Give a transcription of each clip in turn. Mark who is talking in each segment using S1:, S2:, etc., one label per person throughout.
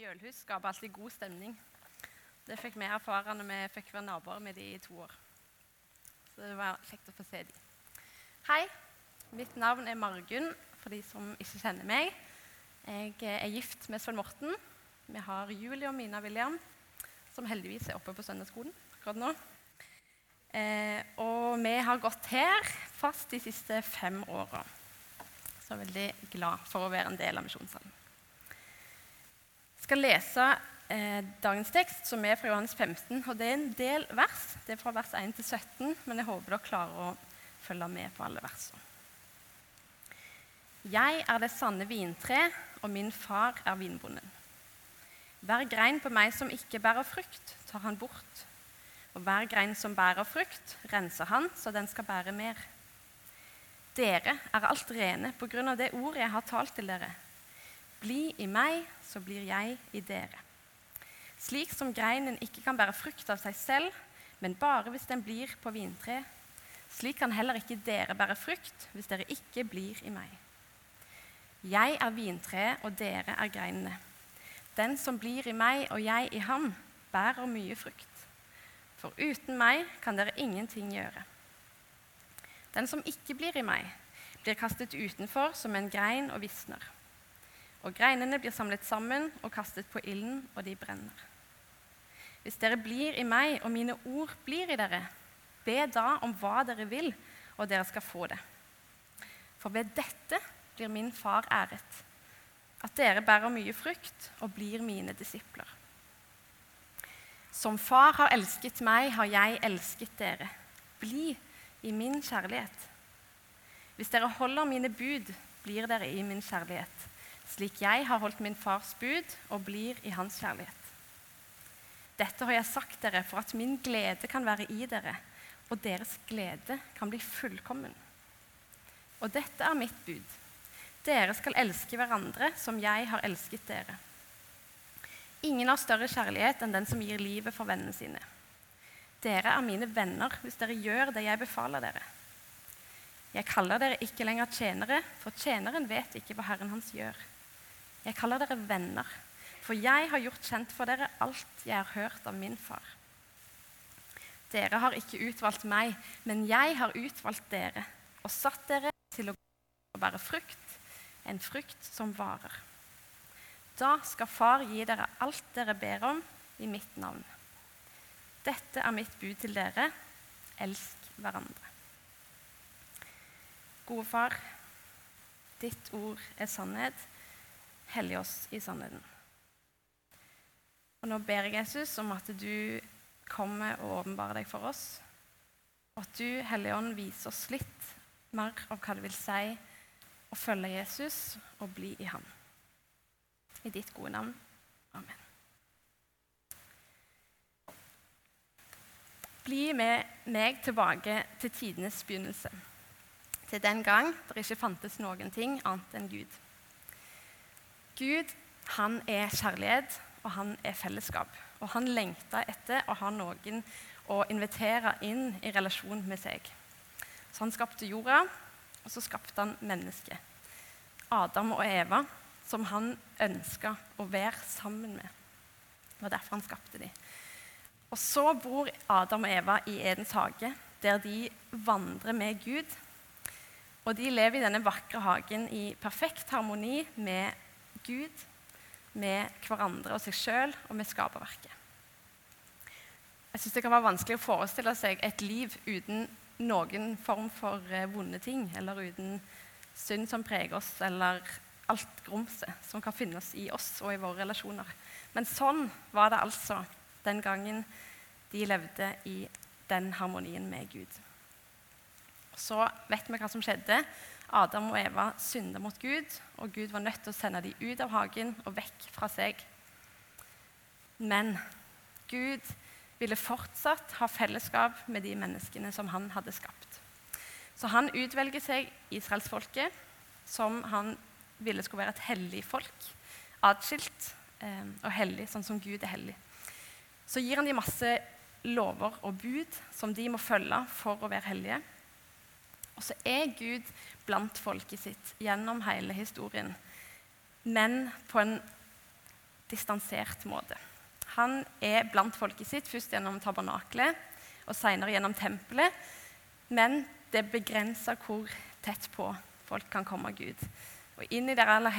S1: Mjølhus skaper alltid god stemning. Det fikk vi erfare når vi fikk være naboer med de i to år. Så det var kjekt å få se de. Hei, mitt navn er Margunn, for de som ikke kjenner meg. Jeg er gift med Svein Morten. Vi har Julie og Mina William, som heldigvis er oppe på søndagsskolen akkurat nå. Eh, og vi har gått her fast de siste fem åra. Så er veldig glad for å være en del av Misjonssalen. Skal lese eh, dagens tekst, som er fra Johannes 15. og Det er en del vers. Det er fra vers 1 til 17, men jeg håper dere klarer å følge med på alle versene. Jeg er det sanne vintre, og min far er vinbonden. Hver grein på meg som ikke bærer frukt, tar han bort. Og hver grein som bærer frukt, renser han, så den skal bære mer. Dere er alt rene på grunn av det ordet jeg har talt til dere. Bli i meg, så blir jeg i dere. Slik som greinen ikke kan bære frukt av seg selv, men bare hvis den blir på vintreet, slik kan heller ikke dere bære frukt hvis dere ikke blir i meg. Jeg er vintreet, og dere er greinene. Den som blir i meg og jeg i ham, bærer mye frukt. For uten meg kan dere ingenting gjøre. Den som ikke blir i meg, blir kastet utenfor som en grein og visner. Og greinene blir samlet sammen og kastet på ilden, og de brenner. Hvis dere blir i meg, og mine ord blir i dere, be da om hva dere vil, og dere skal få det. For ved dette blir min far æret, at dere bærer mye frukt og blir mine disipler. Som far har elsket meg, har jeg elsket dere. Bli i min kjærlighet. Hvis dere holder mine bud, blir dere i min kjærlighet slik jeg har holdt min fars bud og blir i hans kjærlighet. Dette har jeg sagt dere for at min glede kan være i dere, og deres glede kan bli fullkommen. Og dette er mitt bud. Dere skal elske hverandre som jeg har elsket dere. Ingen har større kjærlighet enn den som gir livet for vennene sine. Dere er mine venner hvis dere gjør det jeg befaler dere. Jeg kaller dere ikke lenger tjenere, for tjeneren vet ikke hva Herren hans gjør. Jeg kaller dere venner, for jeg har gjort kjent for dere alt jeg har hørt av min far. Dere har ikke utvalgt meg, men jeg har utvalgt dere og satt dere til å bære frukt, en frukt som varer. Da skal Far gi dere alt dere ber om i mitt navn. Dette er mitt bud til dere. Elsk hverandre. Gode Far, ditt ord er sannhet. Hellig oss i sannheten. Og Nå ber jeg Jesus om at du kommer og åpenbarer deg for oss. Og at du, Hellige Ånd, viser oss litt mer av hva det vil si å følge Jesus og bli i ham. I ditt gode navn. Amen. Bli med meg tilbake til tidenes begynnelse. Til den gang det ikke fantes noen ting annet enn Gud. Gud han er kjærlighet, og han er fellesskap. Og han lengta etter å ha noen å invitere inn i relasjon med seg. Så han skapte jorda, og så skapte han mennesket. Adam og Eva, som han ønska å være sammen med. Det var derfor han skapte dem. Og så bor Adam og Eva i Edens hage, der de vandrer med Gud. Og de lever i denne vakre hagen i perfekt harmoni med Gud, med hverandre og seg sjøl og med skaperverket. Jeg syns det kan være vanskelig å forestille seg et liv uten noen form for eh, vonde ting, eller uten synd som preger oss, eller alt grumset som kan finnes i oss og i våre relasjoner. Men sånn var det altså den gangen de levde i den harmonien med Gud. Så vet vi hva som skjedde Adam og Eva synda mot Gud, og Gud var nødt til å sende dem ut av hagen og vekk fra seg. Men Gud ville fortsatt ha fellesskap med de menneskene som han hadde skapt. Så han utvelger seg israelsfolket, som han ville skulle være et hellig folk. Atskilt eh, og hellig, sånn som Gud er hellig. Så gir han dem masse lover og bud som de må følge for å være hellige. Og så er Gud blant folket sitt gjennom hele historien, men på en distansert måte. Han er blant folket sitt, først gjennom tabernaklet og senere gjennom tempelet. Men det begrenser hvor tett på folk kan komme Gud. Og inn i det aller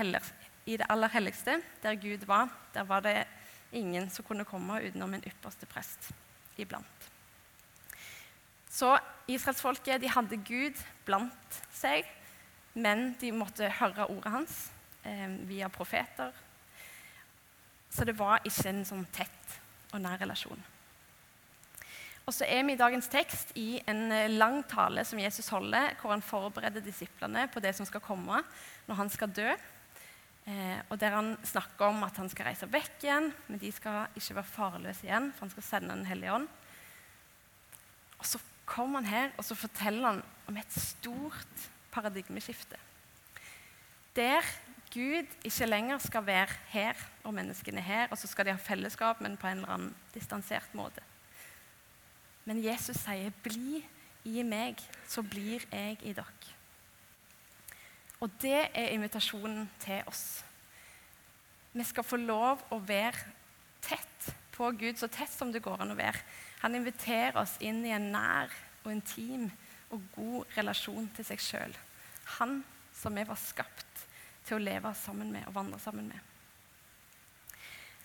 S1: helligste, der Gud var, der var det ingen som kunne komme utenom en ypperste prest iblant. Så israelsfolket hadde Gud blant seg, men de måtte høre ordet hans eh, via profeter. Så det var ikke en sånn tett og nær relasjon. Og så er vi i dagens tekst i en eh, lang tale som Jesus holder, hvor han forbereder disiplene på det som skal komme når han skal dø. Eh, og der han snakker om at han skal reise vekk igjen, men de skal ikke være farløse igjen, for han skal sende Den hellige ånd. Og så kommer han her og så forteller han om et stort paradigmeskifte. Der Gud ikke lenger skal være her, og menneskene her, og så skal de ha fellesskap, men på en eller annen distansert måte. Men Jesus sier, 'Bli i meg, så blir jeg i dere'. Og det er invitasjonen til oss. Vi skal få lov å være tett på Gud, så tett som det går an å være. Han inviterer oss inn i en nær og intim og god relasjon til seg sjøl. Han som vi var skapt til å leve sammen med og vandre sammen med.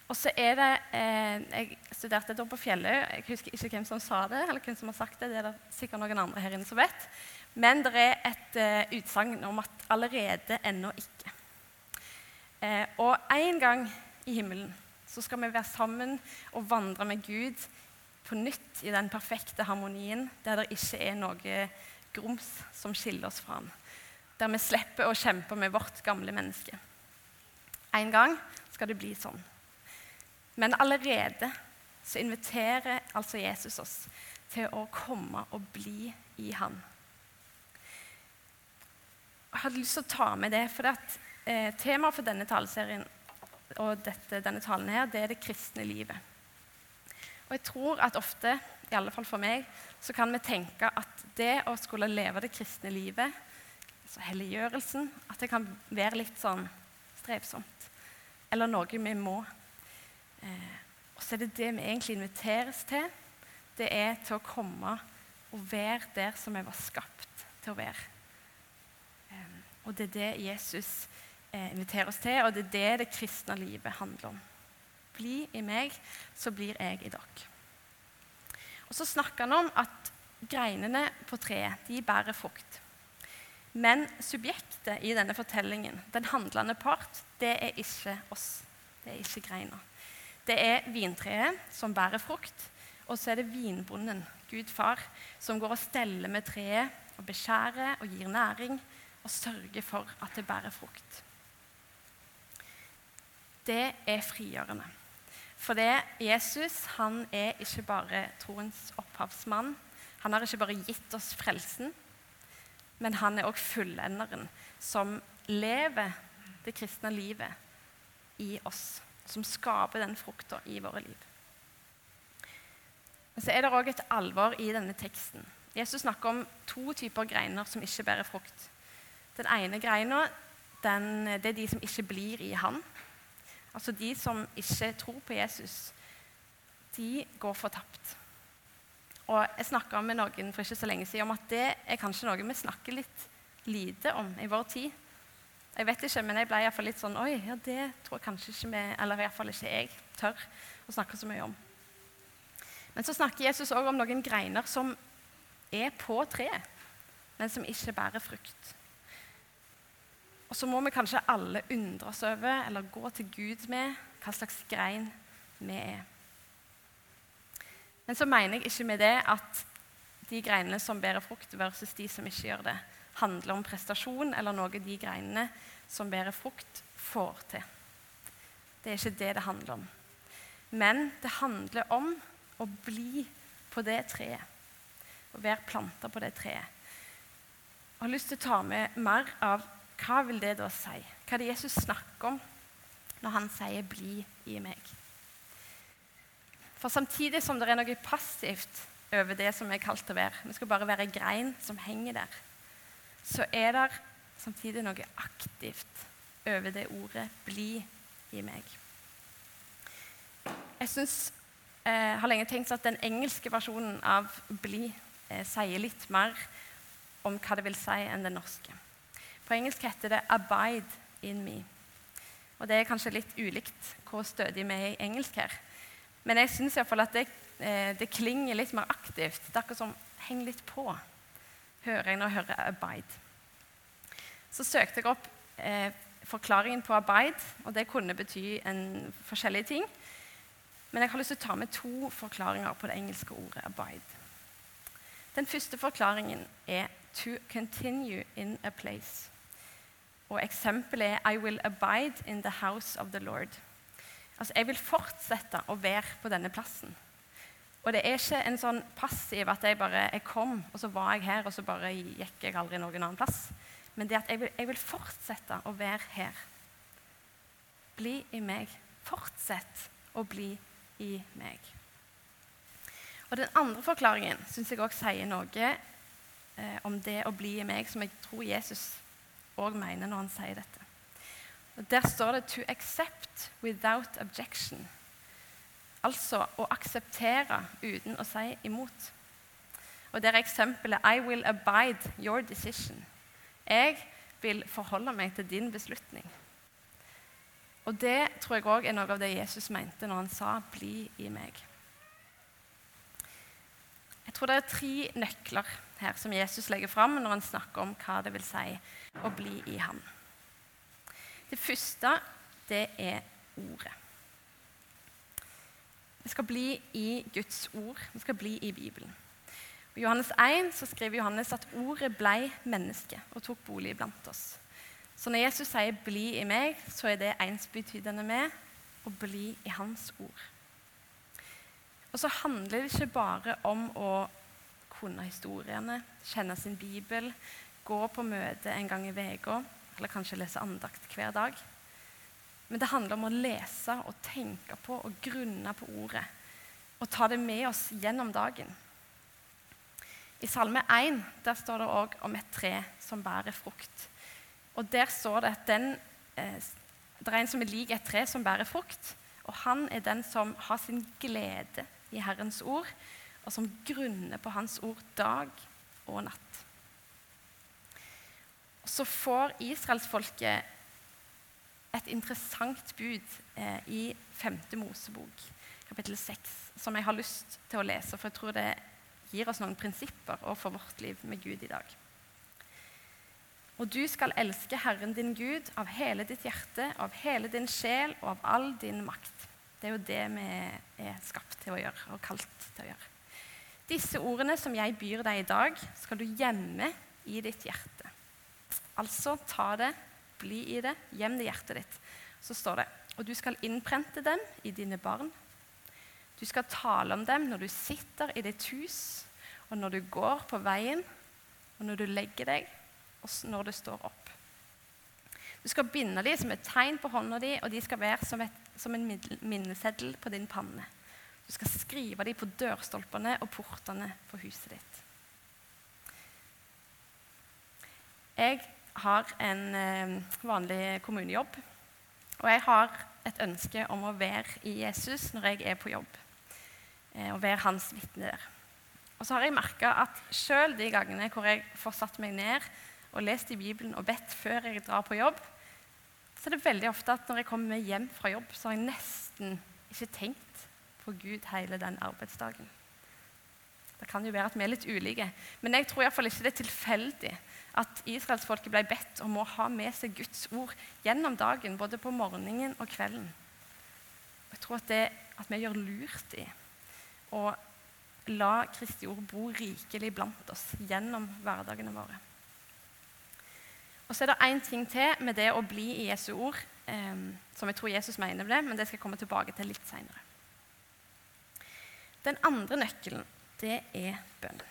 S1: Og så er det, eh, Jeg studerte et år på Fjelløy. Jeg husker ikke hvem som sa det. eller hvem som har sagt Det det er det sikkert noen andre her inne som vet. Men det er et eh, utsagn om at 'allerede, ennå ikke'. Eh, og en gang i himmelen så skal vi være sammen og vandre med Gud på nytt i den perfekte harmonien, der det ikke er noe grums som skiller oss fra ham der vi slipper å kjempe med vårt gamle menneske. En gang skal det bli sånn. Men allerede så inviterer altså Jesus oss til å komme og bli i Han. Jeg hadde lyst til å ta med det, for eh, temaet for denne taleserien og dette, denne talen her, det er det kristne livet. Og jeg tror at ofte, i alle fall for meg, så kan vi tenke at det å skulle leve det kristne livet altså helliggjørelsen, at det kan være litt sånn strevsomt. Eller noe vi må. Eh, og så er det det vi egentlig inviteres til. Det er til å komme og være der som vi var skapt til å være. Eh, og det er det Jesus eh, inviterer oss til, og det er det det kristne livet handler om. Bli i meg, så blir jeg i dere. Og Så snakker han om at greinene på treet de bærer frukt. Men subjektet i denne fortellingen, den handlende part, det er ikke oss. Det er ikke greina. Det er vintreet som bærer frukt, og så er det vinbonden, Gud far, som går og steller med treet og beskjærer og gir næring og sørger for at det bærer frukt. Det er frigjørende. For det, Jesus han er ikke bare troens opphavsmann. Han har ikke bare gitt oss frelsen, men han er òg fullenderen som lever det kristne livet i oss. Som skaper den frukta i våre liv. Men så er det òg et alvor i denne teksten. Jesus snakker om to typer greiner som ikke bærer frukt. Den ene greina det er de som ikke blir i Han. Altså de som ikke tror på Jesus. De går fortapt. Og Jeg snakka med noen for ikke så lenge siden om at det er kanskje noe vi snakker litt lite om i vår tid. Jeg vet ikke, men jeg ble iallfall litt sånn Oi, ja, det tror jeg kanskje ikke vi Eller iallfall ikke jeg tør å snakke så mye om. Men så snakker Jesus òg om noen greiner som er på treet, men som ikke bærer frukt. Og så må vi kanskje alle undre oss over, eller gå til Gud med, hva slags grein vi er. Men så mener jeg ikke med det at de greinene som bærer frukt, versus de som ikke gjør det, handler om prestasjon eller noe de greinene som bærer frukt, får til. Det er ikke det det handler om. Men det handler om å bli på det treet. Å være planta på det treet. Jeg har lyst til å ta med mer av hva vil det da si? Hva er det Jesus snakker om når han sier 'bli i meg'? For samtidig som det er noe passivt over det som er kalt å være, vi skal bare være grein som henger der, så er det samtidig noe aktivt over det ordet 'bli i meg'. Jeg synes, eh, har lenge tenkt at den engelske versjonen av 'bli' eh, sier litt mer om hva det vil si, enn den norske. På engelsk heter det 'abide in me'. Og Det er kanskje litt ulikt hvor stødig vi er i engelsk her. Men jeg syns at det, eh, det klinger litt mer aktivt. Det er akkurat som 'heng litt på', hører jeg når jeg hører 'abide'. Så søkte jeg opp eh, forklaringen på 'abide', og det kunne bety en forskjellige ting. Men jeg har lyst til å ta med to forklaringer på det engelske ordet 'abide'. Den første forklaringen er 'to continue in a place'. Og eksempelet er 'I will abide in the house of the Lord'. Altså, Jeg vil fortsette å være på denne plassen. Og det er ikke en sånn passiv at jeg bare jeg kom, og så var jeg her, og så bare gikk jeg aldri noen annen plass. Men det at jeg vil, jeg vil fortsette å være her. Bli i meg. Fortsett å bli i meg. Og Den andre forklaringen syns jeg òg sier noe eh, om det å bli i meg, som jeg tror Jesus òg mener når han sier dette. Og Der står det 'to accept without objection'. Altså å akseptere uten å si imot. Og Der er eksempelet 'I will abide your decision'. Jeg vil forholde meg til din beslutning. Og Det tror jeg òg er noe av det Jesus mente når han sa 'bli i meg'. Jeg tror det er tre nøkler her som Jesus legger fram når han snakker om hva det vil si å bli i ham. Det første, det er ordet. Vi skal bli i Guds ord. Vi skal bli i Bibelen. I Johannes 1 så skriver Johannes at ordet ble menneske og tok bolig blant oss. Så når Jesus sier 'bli i meg', så er det ensbetydende med å bli i hans ord. Og så handler det ikke bare om å kunne historiene, kjenne sin bibel, gå på møte en gang i uka, eller kanskje lese andakt hver dag. Men det handler om å lese og tenke på og grunne på ordet. Og ta det med oss gjennom dagen. I Salme 1 der står det òg om et tre som bærer frukt. Og Der står det at den, eh, det er en som er lik et tre som bærer frukt. Og han er den som har sin glede i Herrens ord, og som grunner på Hans ord dag og natt. Og Så får israelsfolket et interessant bud eh, i 5. Mosebok, kapittel 6, som jeg har lyst til å lese, for jeg tror det gir oss noen prinsipper overfor vårt liv med Gud i dag. Og du skal elske Herren din Gud av hele ditt hjerte, av hele din sjel og av all din makt. Det er jo det vi er skapt til å gjøre og kalt til å gjøre. Disse ordene som jeg byr deg i dag, skal du gjemme i ditt hjerte. Altså ta det, bli i det, gjem det i hjertet ditt. Så står det og du skal innprente dem i dine barn. Du skal tale om dem når du sitter i ditt hus, og når du går på veien, og når du legger deg, og når du står opp. Du skal binde dem som et tegn på hånda di, og de skal være som, et, som en minneseddel på din panne. Du skal skrive dem på dørstolpene og portene på huset ditt. Jeg har en eh, vanlig kommunejobb, og jeg har et ønske om å være i Jesus når jeg er på jobb. Eh, og være hans vitne der. Og så har jeg merka at sjøl de gangene hvor jeg får satt meg ned og lest i Bibelen og bedt før jeg drar på jobb, så er det veldig ofte at når jeg kommer hjem fra jobb, så har jeg nesten ikke tenkt på Gud hele den arbeidsdagen. Det kan jo være at vi er litt ulike, men jeg tror iallfall ikke det er tilfeldig at israelsfolket ble bedt om å ha med seg Guds ord gjennom dagen, både på morgenen og kvelden. Jeg tror at, det, at vi gjør lurt i å la Kristi ord bo rikelig blant oss gjennom hverdagene våre. Og så er det én ting til med det å bli i Jesu ord, eh, som jeg tror Jesus mener med det, men det skal jeg komme tilbake til litt seinere. Den andre nøkkelen, det er bønn.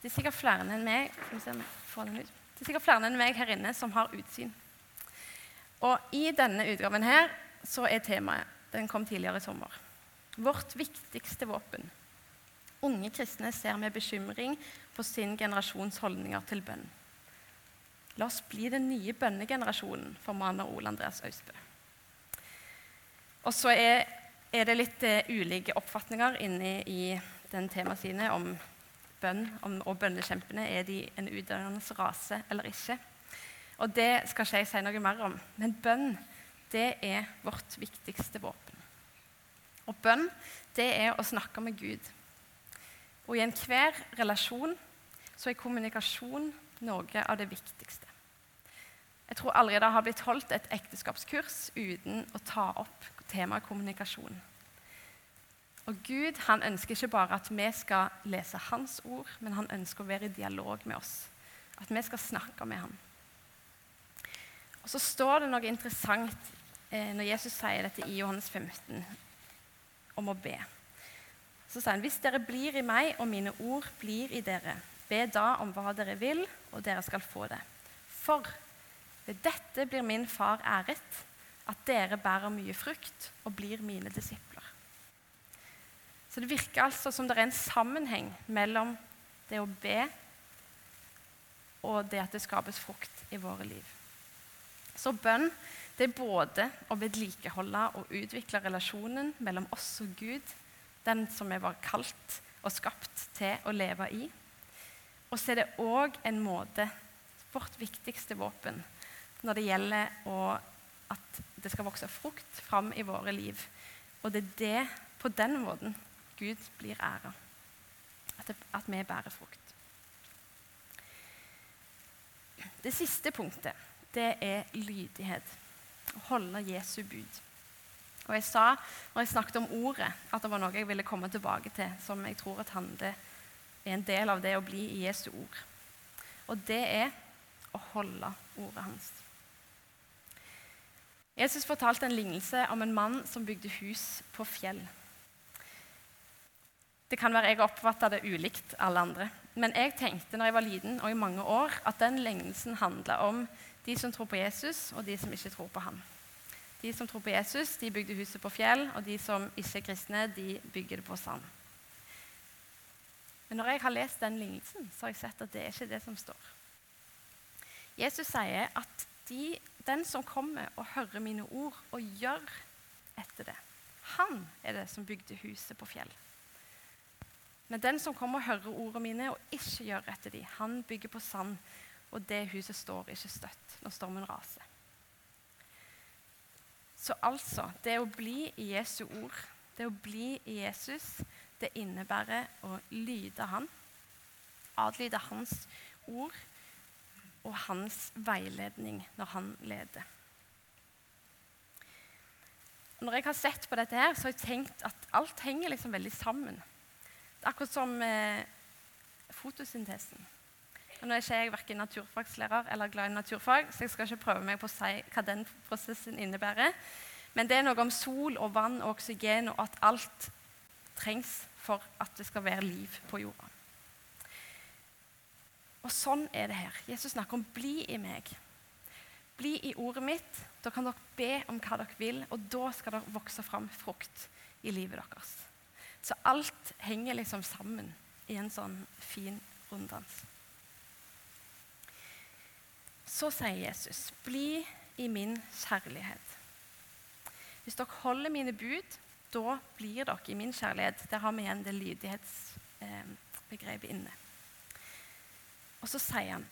S1: Det er sikkert flere enn meg, det er sikkert flere enn meg her inne som har utsyn. Og i denne utgaven her så er temaet Den kom tidligere i sommer. Vårt viktigste våpen. Unge kristne ser med bekymring på sin generasjons holdninger til bønn. La oss bli den nye bønnegenerasjonen, formaner Ole Andreas Austbø. Og så er er det litt uh, ulike oppfatninger inne i den temasine om bønn om, og bønnekjempene. Er de en utdannende rase eller ikke? Og Det skal ikke jeg si noe mer om. Men bønn det er vårt viktigste våpen. Og bønn det er å snakke med Gud. Og i enhver relasjon så er kommunikasjon noe av det viktigste. Jeg tror aldri det har blitt holdt et ekteskapskurs uten å ta opp temaet kommunikasjon. Og Gud han ønsker ikke bare at vi skal lese Hans ord, men han ønsker å være i dialog med oss. At vi skal snakke med ham. Og Så står det noe interessant eh, når Jesus sier dette i Johannes 15 om å be. Så sier han hvis dere blir i meg, og mine ord blir i dere, be da om hva dere vil, og dere skal få det. For ved dette blir min far æret, at dere bærer mye frukt og blir mine disipler. Så det virker altså som det er en sammenheng mellom det å be og det at det skapes frukt i våre liv. Så bønn det er både å vedlikeholde og utvikle relasjonen mellom oss og Gud, den som vi var kalt og skapt til å leve i. Og så er det òg en måte, vårt viktigste våpen, når det gjelder å, at det skal vokse frukt fram i våre liv. Og det er det, på den måten Gud blir æra. At, at vi bærer frukt. Det siste punktet det er lydighet. Å holde Jesu bud. Og Jeg sa når jeg snakket om ordet, at det var noe jeg ville komme tilbake til, som jeg tror at handler er en del av det å bli i Jesu ord. Og det er å holde ordet hans. Jesus fortalte en lignelse om en mann som bygde hus på fjell. Det kan være jeg oppfatta det ulikt alle andre. Men jeg tenkte når jeg var liten og i mange år, at den lignelsen handla om de som tror på Jesus, og de som ikke tror på ham. De som tror på Jesus, de bygde huset på fjell, og de som ikke er kristne, de bygger det på sand. Men når jeg har lest den lignelsen, så har jeg sett at det er ikke det som står. Jesus sier at de, den som kommer og hører mine ord og gjør etter det, han er det som bygde huset på fjell. Men den som kommer og hører ordene mine og ikke gjør etter dem, han bygger på sand, og det huset står ikke støtt når stormen raser. Så altså, det å bli i Jesu ord, det å bli i Jesus, det innebærer å lyde Han, adlyde Hans ord og hans veiledning når han leder. Når jeg har sett på dette, her, så har jeg tenkt at alt henger liksom veldig sammen. Det er akkurat som eh, fotosyntesen. Og nå er ikke jeg verken naturfagslærer eller glad i naturfag, så jeg skal ikke prøve meg på å si hva den prosessen innebærer. Men det er noe om sol og vann og oksygen, og at alt trengs for at det skal være liv på jorda. Og sånn er det her. Jesus snakker om 'bli i meg'. Bli i ordet mitt. Da kan dere be om hva dere vil, og da skal dere vokse fram frukt i livet deres. Så alt henger liksom sammen i en sånn fin runddans. Så sier Jesus, 'Bli i min kjærlighet'. Hvis dere holder mine bud, da blir dere i min kjærlighet. Der har vi igjen det lydighetsbegrepet inne. Og så sier han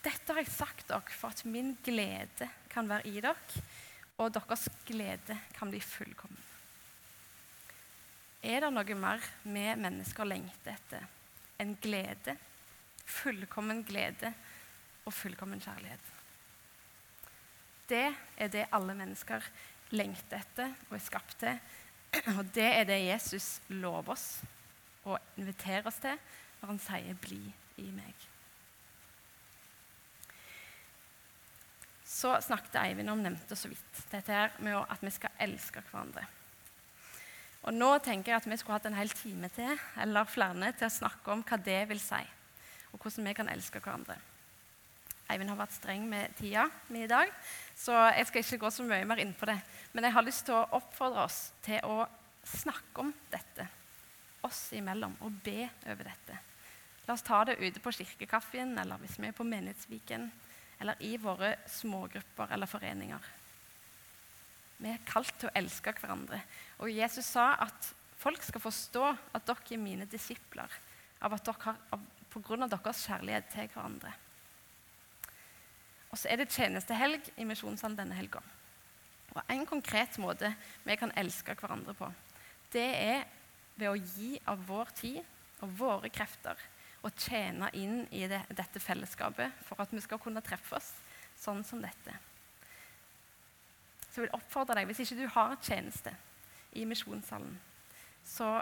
S1: dette har jeg sagt dere for at min glede kan være i dere, og deres glede kan bli fullkommen. Er det noe mer vi mennesker lengter etter enn glede, fullkommen glede og fullkommen kjærlighet? Det er det alle mennesker lengter etter og er skapt til. Og det er det Jesus lover oss og inviterer oss til når han sier 'bli i meg. Så snakket Eivind om nevnte så vidt dette her med at vi skal elske hverandre. Og Nå tenker jeg at vi skulle hatt en hel time til eller flere til å snakke om hva det vil si, og hvordan vi kan elske hverandre. Eivind har vært streng med tida mi i dag, så jeg skal ikke gå så mye mer inn på det. Men jeg har lyst til å oppfordre oss til å snakke om dette oss imellom og be over dette. La oss ta det ute på kirkekaffen, eller hvis vi er på Menighetsviken, eller i våre smågrupper eller foreninger. Vi er kalt til å elske hverandre. Og Jesus sa at folk skal forstå at dere er mine disipler av at dere har, på grunn av deres kjærlighet til hverandre. Og så er det tjenestehelg i Misjonssalen denne helga. Og En konkret måte vi kan elske hverandre på, det er ved å gi av vår tid og våre krefter og tjene inn i det, dette fellesskapet for at vi skal kunne treffe oss sånn som dette. Så jeg vil oppfordre deg, Hvis ikke du har tjeneste i misjonssalen, så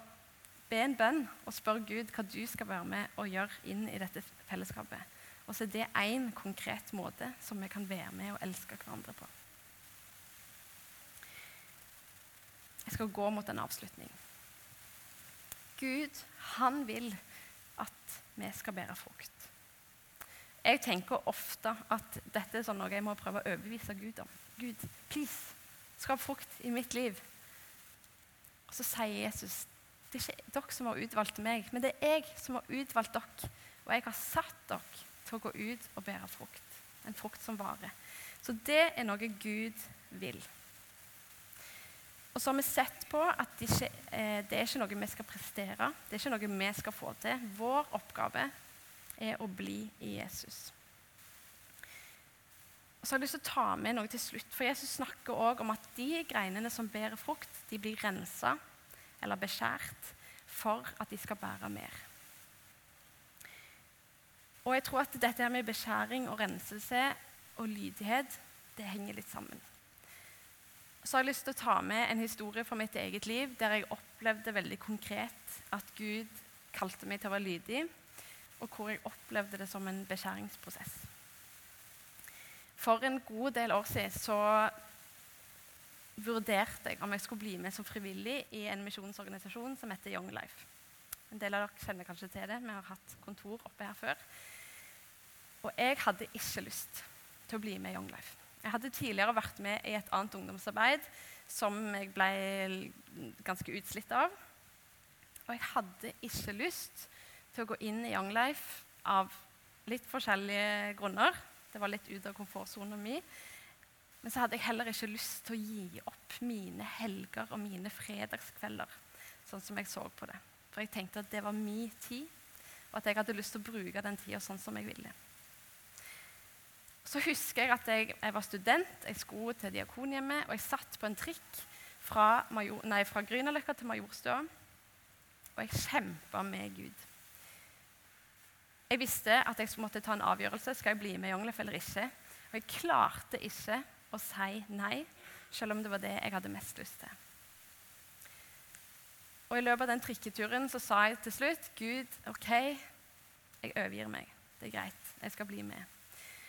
S1: be en bønn og spør Gud hva du skal være med og gjøre inn i dette fellesskapet. Og så er det én konkret måte som vi kan være med og elske hverandre på. Jeg skal gå mot en avslutning. Gud, han vil at vi skal bære frukt. Jeg tenker ofte at dette er sånn noe jeg må prøve å overbevise Gud om. Gud, please, skap frukt i mitt liv. Og så sier Jesus det er ikke dere som har utvalgt meg, men det er jeg som har utvalgt dere. Og jeg har satt dere til å gå ut og bære frukt. En frukt som varer. Så det er noe Gud vil. Og så har vi sett på at det ikke, eh, det er ikke noe vi skal prestere. Det er ikke noe vi skal få til. Vår oppgave er å bli i Jesus. Og så har jeg lyst til å ta med noe til slutt, for Jesus snakker også om at de greinene som bærer frukt, de blir rensa eller beskjært for at de skal bære mer. Og jeg tror at dette med beskjæring og renselse og lydighet det henger litt sammen så har jeg lyst til å ta med en historie fra mitt eget liv der jeg opplevde veldig konkret at Gud kalte meg til å være lydig, og hvor jeg opplevde det som en beskjæringsprosess. For en god del år siden så vurderte jeg om jeg skulle bli med som frivillig i en misjonsorganisasjon som heter Young Life. En del av dere kjenner kanskje til det. Vi har hatt kontor oppe her før. Og jeg hadde ikke lyst til å bli med i Young Life. Jeg hadde tidligere vært med i et annet ungdomsarbeid som jeg ble ganske utslitt av. Og jeg hadde ikke lyst til å gå inn i Young Life av litt forskjellige grunner. Det var litt ut av komfortsona min. Men så hadde jeg heller ikke lyst til å gi opp mine helger og mine fredagskvelder, sånn som jeg så på det. For jeg tenkte at det var min tid, og at jeg hadde lyst til å bruke den tida sånn som jeg ville. Så husker jeg at jeg, jeg var student, jeg skulle til Diakonhjemmet, og jeg satt på en trikk fra, Major, nei, fra Grünerløkka til Majorstua, og jeg kjempa med Gud. Jeg visste at jeg måtte ta en avgjørelse. Skal jeg bli med i Jonglef eller ikke? Og jeg klarte ikke å si nei, selv om det var det jeg hadde mest lyst til. Og I løpet av den trikketuren så sa jeg til slutt Gud, OK, jeg overgir meg. Det er greit. Jeg skal bli med.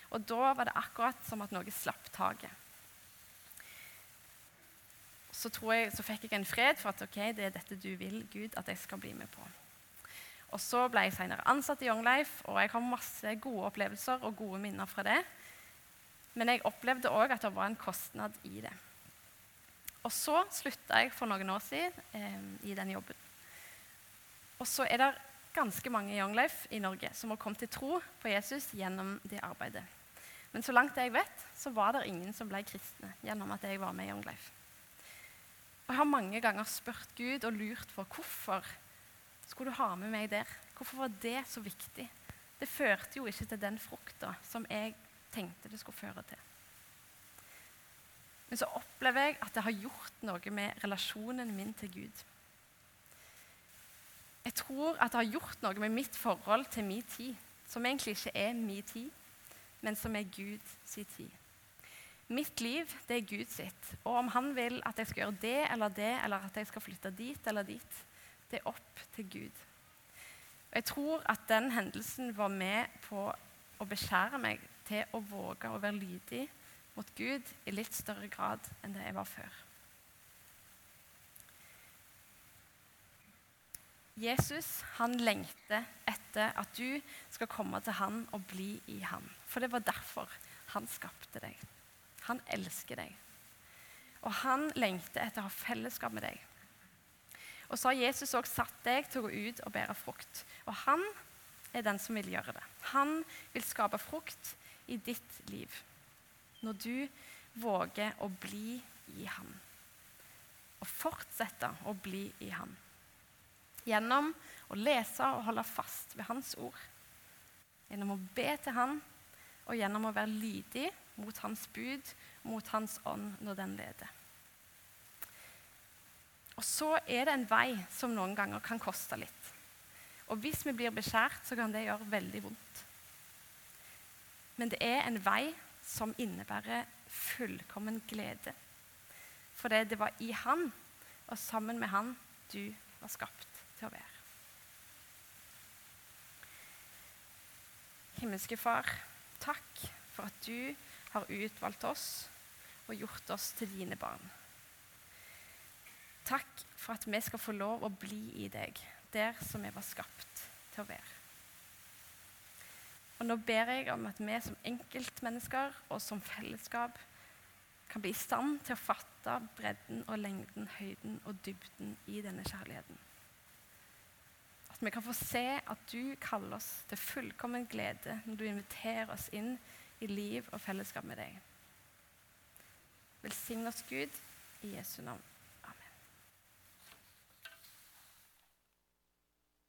S1: Og da var det akkurat som at noe slapp taket. Så, jeg, så fikk jeg en fred for at ok, det er dette du vil, Gud, at jeg skal bli med på. Og Så ble jeg senere ansatt i Young Life, og jeg har masse gode opplevelser og gode minner fra det. Men jeg opplevde òg at det var en kostnad i det. Og så slutta jeg for noen år siden eh, i den jobben. Og så er det ganske mange i Young Life i Norge som har kommet til tro på Jesus gjennom det arbeidet. Men så langt jeg vet, så var det ingen som ble kristne gjennom at jeg var med i Young Life. Og Jeg har mange ganger spurt Gud og lurt for hvorfor skulle du ha med meg der. Hvorfor var det så viktig? Det førte jo ikke til den frukta som jeg tenkte det skulle føre til. Men så opplever jeg at det har gjort noe med relasjonen min til Gud. Jeg tror at det har gjort noe med mitt forhold til min tid, som egentlig ikke er min tid, men som er Gud sin tid. Mitt liv det er Gud sitt. Og om han vil at jeg skal gjøre det eller det, eller at jeg skal flytte dit eller dit, det er opp til Gud. Og Jeg tror at den hendelsen var med på å beskjære meg til å våge å være lydig mot Gud i litt større grad enn det jeg var før. Jesus han lengter etter at du skal komme til han og bli i han. For det var derfor han skapte deg. Han elsker deg. Og han lengter etter å ha fellesskap med deg. Og så har Jesus også satt deg til å gå ut og bære frukt. Og han er den som vil gjøre det. Han vil skape frukt i ditt liv. Når du våger å bli i Han. Og fortsette å bli i Han. Gjennom å lese og holde fast ved Hans ord. Gjennom å be til Han, og gjennom å være lydig mot Hans bud, mot Hans ånd når den leder. Og så er det en vei som noen ganger kan koste litt. Og hvis vi blir beskjært, så kan det gjøre veldig vondt. Men det er en vei som innebærer fullkommen glede. For det var i Han og sammen med Han du var skapt til å være. Himmelske Far, takk for at du har utvalgt oss og gjort oss til dine barn. Takk for at vi skal få lov å bli i deg, der som vi var skapt til å være. Og Nå ber jeg om at vi som enkeltmennesker og som fellesskap kan bli i stand til å fatte bredden og lengden, høyden og dybden i denne kjærligheten. At vi kan få se at du kaller oss til fullkommen glede når du inviterer oss inn i liv og fellesskap med deg. Velsign oss, Gud, i Jesu navn.